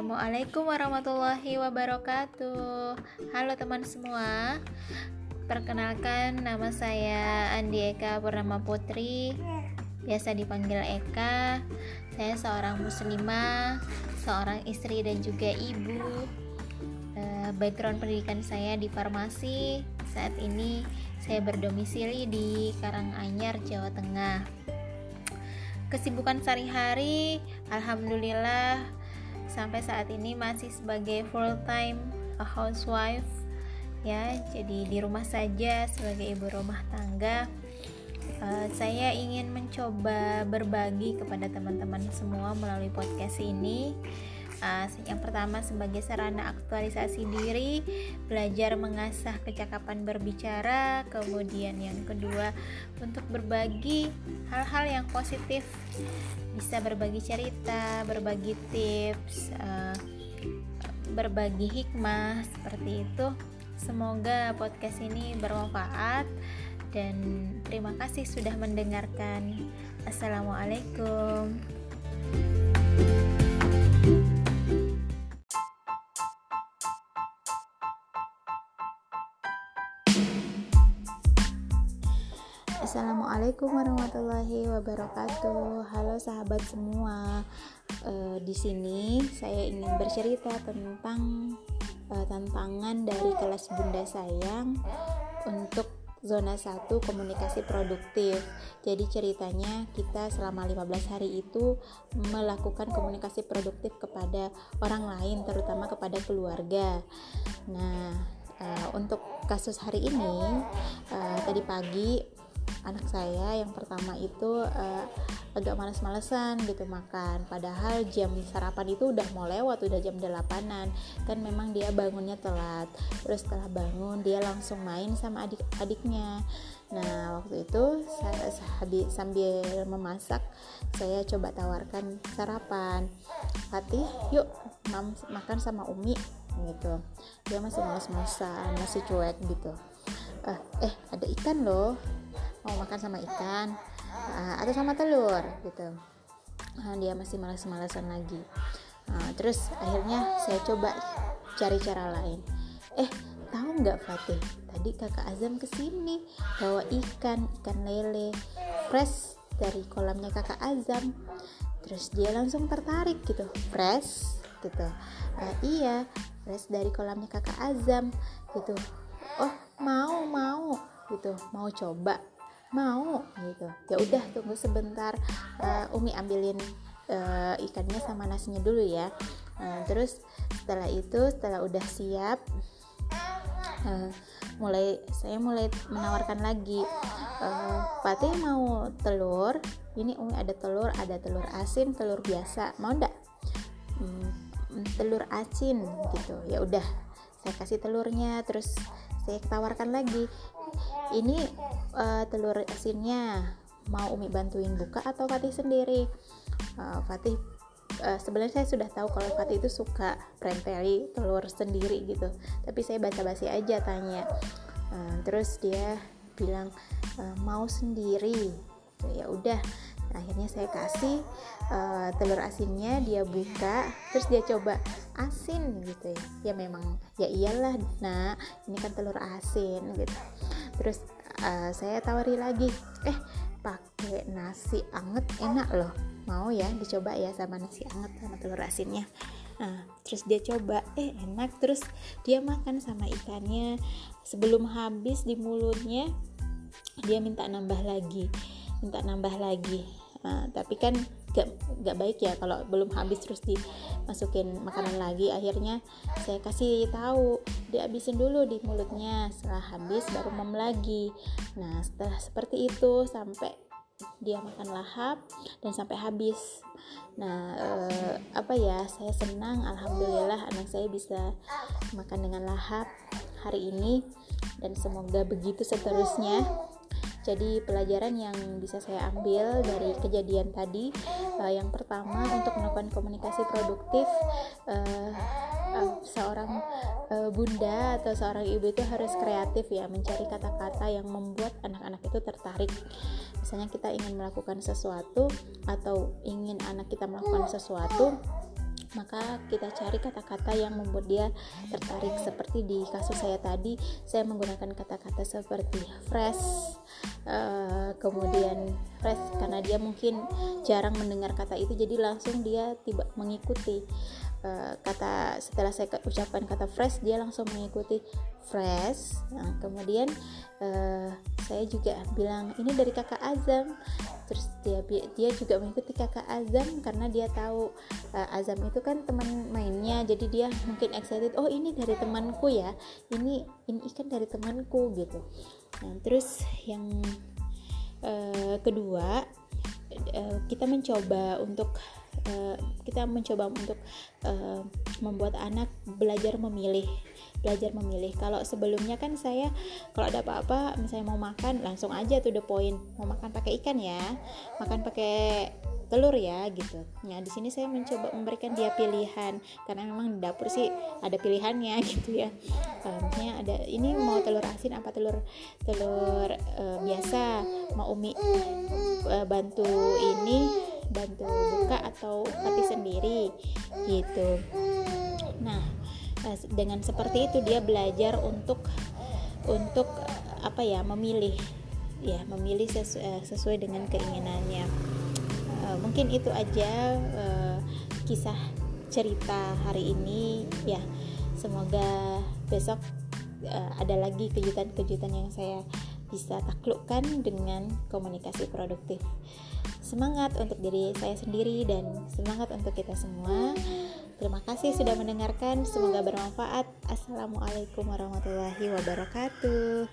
Assalamualaikum warahmatullahi wabarakatuh. Halo teman semua. Perkenalkan nama saya Andi Eka Purnama Putri. Biasa dipanggil Eka. Saya seorang muslimah, seorang istri dan juga ibu. Eh, background pendidikan saya di farmasi. Saat ini saya berdomisili di Karanganyar, Jawa Tengah. Kesibukan sehari-hari, alhamdulillah sampai saat ini masih sebagai full time housewife ya. Jadi di rumah saja sebagai ibu rumah tangga. Uh, saya ingin mencoba berbagi kepada teman-teman semua melalui podcast ini uh, yang pertama sebagai sarana aktualisasi diri belajar mengasah kecakapan berbicara. Kemudian yang kedua untuk berbagi hal-hal yang positif. Bisa berbagi cerita berbagi tips uh, berbagi hikmah seperti itu. Semoga podcast ini bermanfaat dan terima kasih sudah mendengarkan. Assalamualaikum Assalamualaikum warahmatullahi wabarakatuh. Halo sahabat semua. E, di sini saya ingin bercerita tentang e, tantangan dari kelas Bunda Sayang untuk zona 1 komunikasi produktif. Jadi ceritanya kita selama 15 hari itu melakukan komunikasi produktif kepada orang lain terutama kepada keluarga. Nah, uh, untuk kasus hari ini tadi pagi anak saya yang pertama itu uh, agak males-malesan gitu makan. Padahal jam sarapan itu udah mau lewat udah jam delapanan. Kan memang dia bangunnya telat. Terus setelah bangun dia langsung main sama adik-adiknya nah waktu itu saya sambil memasak saya coba tawarkan sarapan. Fatih yuk mam makan sama Umi gitu. Dia masih males-malesan masih cuek gitu. Uh, eh ada ikan loh mau makan sama ikan uh, atau sama telur gitu. Uh, dia masih malas-malasan lagi. Uh, terus akhirnya saya coba cari cara lain. Eh tahu nggak Fatih? Tadi kakak Azam ke sini bawa ikan ikan lele fresh dari kolamnya kakak Azam. Terus dia langsung tertarik gitu fresh gitu. Uh, iya fresh dari kolamnya kakak Azam gitu. Oh mau mau gitu. Mau coba mau gitu. Ya udah tunggu sebentar. Uh, Umi ambilin uh, ikannya sama nasinya dulu ya. Uh, terus setelah itu setelah udah siap uh, mulai saya mulai menawarkan lagi. Uh, Fatih mau telur ini Umi ada telur ada telur asin telur biasa mau ndak? Hmm, telur asin gitu. Ya udah saya kasih telurnya terus saya tawarkan lagi ini uh, telur asinnya mau Umi bantuin buka atau Fatih sendiri? Uh, Fatih uh, sebenarnya saya sudah tahu kalau Fatih itu suka prempeli telur sendiri gitu. Tapi saya basa-basi aja tanya. Uh, terus dia bilang uh, mau sendiri. Ya udah akhirnya saya kasih uh, telur asinnya dia buka terus dia coba asin gitu ya. Ya memang ya iyalah nah ini kan telur asin gitu terus uh, saya tawari lagi eh pakai nasi anget enak loh. Mau ya dicoba ya sama nasi anget sama telur asinnya. Nah terus dia coba eh enak. Terus dia makan sama ikannya. Sebelum habis di mulutnya dia minta nambah lagi minta nambah lagi. Nah, tapi kan gak, gak baik ya kalau belum habis terus dimasukin makanan lagi. Akhirnya saya kasih tahu dihabisin dulu di mulutnya setelah habis baru mem lagi. Nah setelah seperti itu sampai dia makan lahap dan sampai habis. Nah eh, apa ya saya senang alhamdulillah anak saya bisa makan dengan lahap hari ini dan semoga begitu seterusnya jadi pelajaran yang bisa saya ambil dari kejadian tadi uh, yang pertama untuk melakukan komunikasi produktif uh, uh, seorang uh, bunda atau seorang ibu itu harus kreatif ya mencari kata-kata yang membuat anak-anak itu tertarik. Misalnya kita ingin melakukan sesuatu atau ingin anak kita melakukan sesuatu maka kita cari kata-kata yang membuat dia tertarik seperti di kasus saya tadi saya menggunakan kata-kata seperti fresh uh, kemudian fresh karena dia mungkin jarang mendengar kata itu jadi langsung dia tiba mengikuti uh, kata setelah saya ucapkan kata fresh dia langsung mengikuti fresh. Nah, kemudian uh, saya juga bilang ini dari kakak Azam. Terus dia dia juga mengikuti kakak Azam karena dia tahu uh, Azam itu kan teman mainnya jadi dia mungkin excited oh ini dari temanku ya ini ini kan dari temanku gitu nah terus yang uh, kedua uh, kita mencoba untuk uh, kita mencoba untuk uh, membuat anak belajar memilih belajar memilih kalau sebelumnya kan saya kalau ada apa-apa misalnya mau makan langsung aja tuh the point mau makan pakai ikan ya makan pakai telur ya gitu. Nah di sini saya mencoba memberikan dia pilihan karena memang di dapur sih ada pilihannya gitu ya. Misalnya ada ini mau telur asin apa telur telur uh, biasa mau umi uh, bantu ini bantu buka atau mati sendiri gitu. Nah Eh, dengan seperti itu dia belajar untuk untuk apa ya memilih ya memilih sesu, eh, sesuai dengan keinginannya. Uh, mungkin itu aja uh, kisah cerita hari ini ya. Semoga besok uh, ada lagi kejutan-kejutan yang saya bisa taklukkan dengan komunikasi produktif semangat untuk diri saya sendiri dan semangat untuk kita semua Terima kasih sudah mendengarkan, semoga bermanfaat. Assalamualaikum warahmatullahi wabarakatuh.